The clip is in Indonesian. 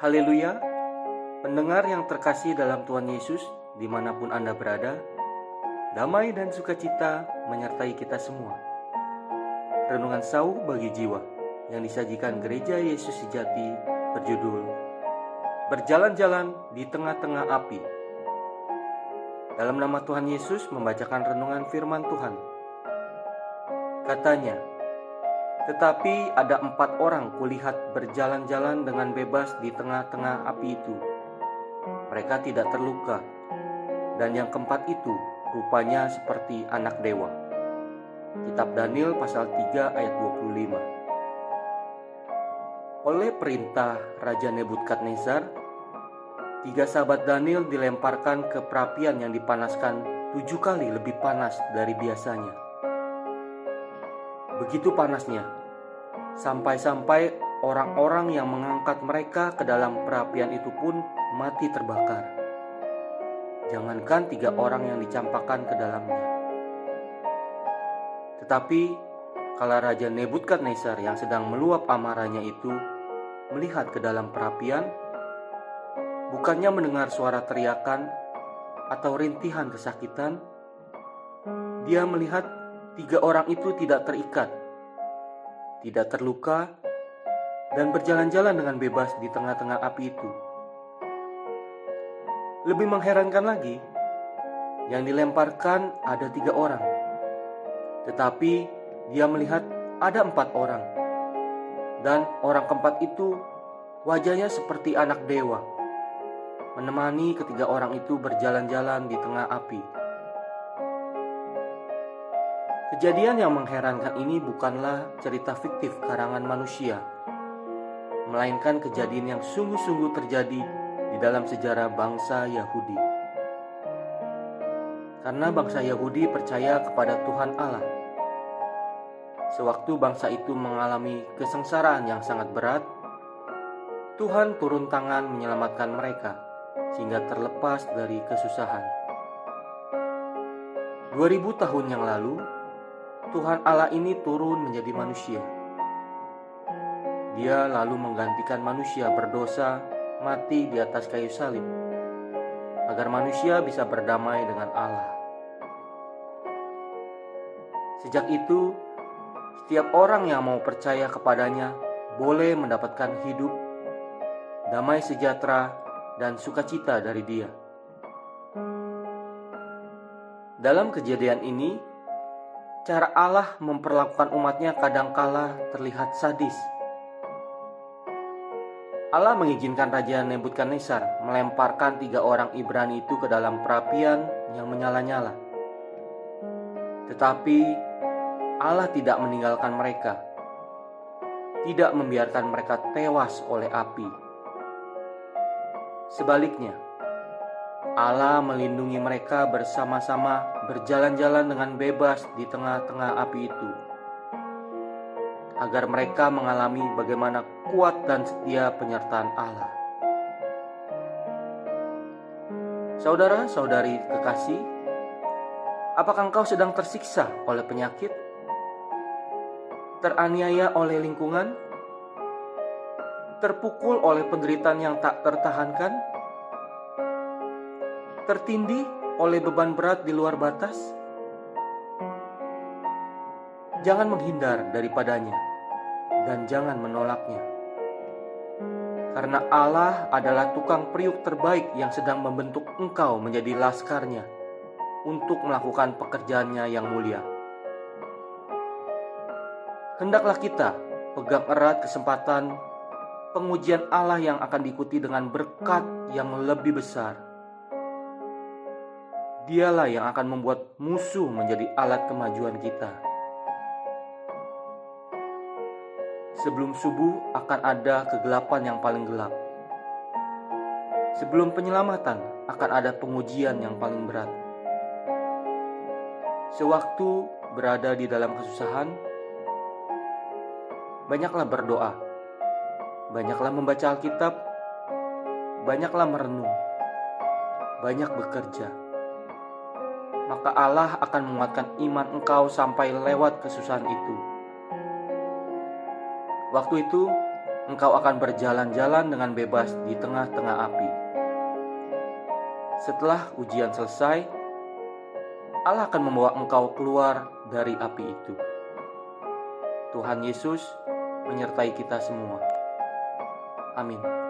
Haleluya, pendengar yang terkasih dalam Tuhan Yesus, di mana pun Anda berada, damai dan sukacita menyertai kita semua. Renungan sau bagi jiwa yang disajikan Gereja Yesus Sejati berjudul Berjalan-jalan di tengah-tengah api. Dalam nama Tuhan Yesus membacakan renungan firman Tuhan. Katanya, tetapi ada empat orang kulihat berjalan-jalan dengan bebas di tengah-tengah api itu. Mereka tidak terluka, dan yang keempat itu rupanya seperti anak dewa. Kitab Daniel pasal 3 ayat 25. Oleh perintah Raja Nebukadnezar, tiga sahabat Daniel dilemparkan ke perapian yang dipanaskan tujuh kali lebih panas dari biasanya. Begitu panasnya, sampai-sampai orang-orang yang mengangkat mereka ke dalam perapian itu pun mati terbakar. Jangankan tiga orang yang dicampakkan ke dalamnya. Tetapi, kala Raja Nebukadnezar yang sedang meluap amarahnya itu melihat ke dalam perapian, bukannya mendengar suara teriakan atau rintihan kesakitan, dia melihat tiga orang itu tidak terikat, tidak terluka, dan berjalan-jalan dengan bebas di tengah-tengah api itu. Lebih mengherankan lagi, yang dilemparkan ada tiga orang, tetapi dia melihat ada empat orang, dan orang keempat itu wajahnya seperti anak dewa, menemani ketiga orang itu berjalan-jalan di tengah api. Kejadian yang mengherankan ini bukanlah cerita fiktif karangan manusia, melainkan kejadian yang sungguh-sungguh terjadi di dalam sejarah bangsa Yahudi. Karena bangsa Yahudi percaya kepada Tuhan Allah. Sewaktu bangsa itu mengalami kesengsaraan yang sangat berat, Tuhan turun tangan menyelamatkan mereka sehingga terlepas dari kesusahan. 2000 tahun yang lalu, Tuhan Allah ini turun menjadi manusia. Dia lalu menggantikan manusia berdosa mati di atas kayu salib, agar manusia bisa berdamai dengan Allah. Sejak itu, setiap orang yang mau percaya kepadanya boleh mendapatkan hidup, damai sejahtera, dan sukacita dari Dia. Dalam kejadian ini, cara Allah memperlakukan umatnya kadangkala terlihat sadis. Allah mengizinkan Raja Nebukadnezar melemparkan tiga orang Ibrani itu ke dalam perapian yang menyala-nyala. Tetapi Allah tidak meninggalkan mereka, tidak membiarkan mereka tewas oleh api. Sebaliknya, Allah melindungi mereka bersama-sama berjalan-jalan dengan bebas di tengah-tengah api itu. Agar mereka mengalami bagaimana kuat dan setia penyertaan Allah. Saudara-saudari kekasih, apakah engkau sedang tersiksa oleh penyakit? Teraniaya oleh lingkungan? Terpukul oleh penderitaan yang tak tertahankan? Tertindih oleh beban berat di luar batas? Jangan menghindar daripadanya dan jangan menolaknya. Karena Allah adalah tukang periuk terbaik yang sedang membentuk engkau menjadi laskarnya untuk melakukan pekerjaannya yang mulia. Hendaklah kita pegang erat kesempatan pengujian Allah yang akan diikuti dengan berkat yang lebih besar Dialah yang akan membuat musuh menjadi alat kemajuan kita. Sebelum subuh akan ada kegelapan yang paling gelap. Sebelum penyelamatan akan ada pengujian yang paling berat. Sewaktu berada di dalam kesusahan, banyaklah berdoa, banyaklah membaca Alkitab, banyaklah merenung, banyak bekerja maka Allah akan menguatkan iman engkau sampai lewat kesusahan itu. Waktu itu, engkau akan berjalan-jalan dengan bebas di tengah-tengah api. Setelah ujian selesai, Allah akan membawa engkau keluar dari api itu. Tuhan Yesus menyertai kita semua. Amin.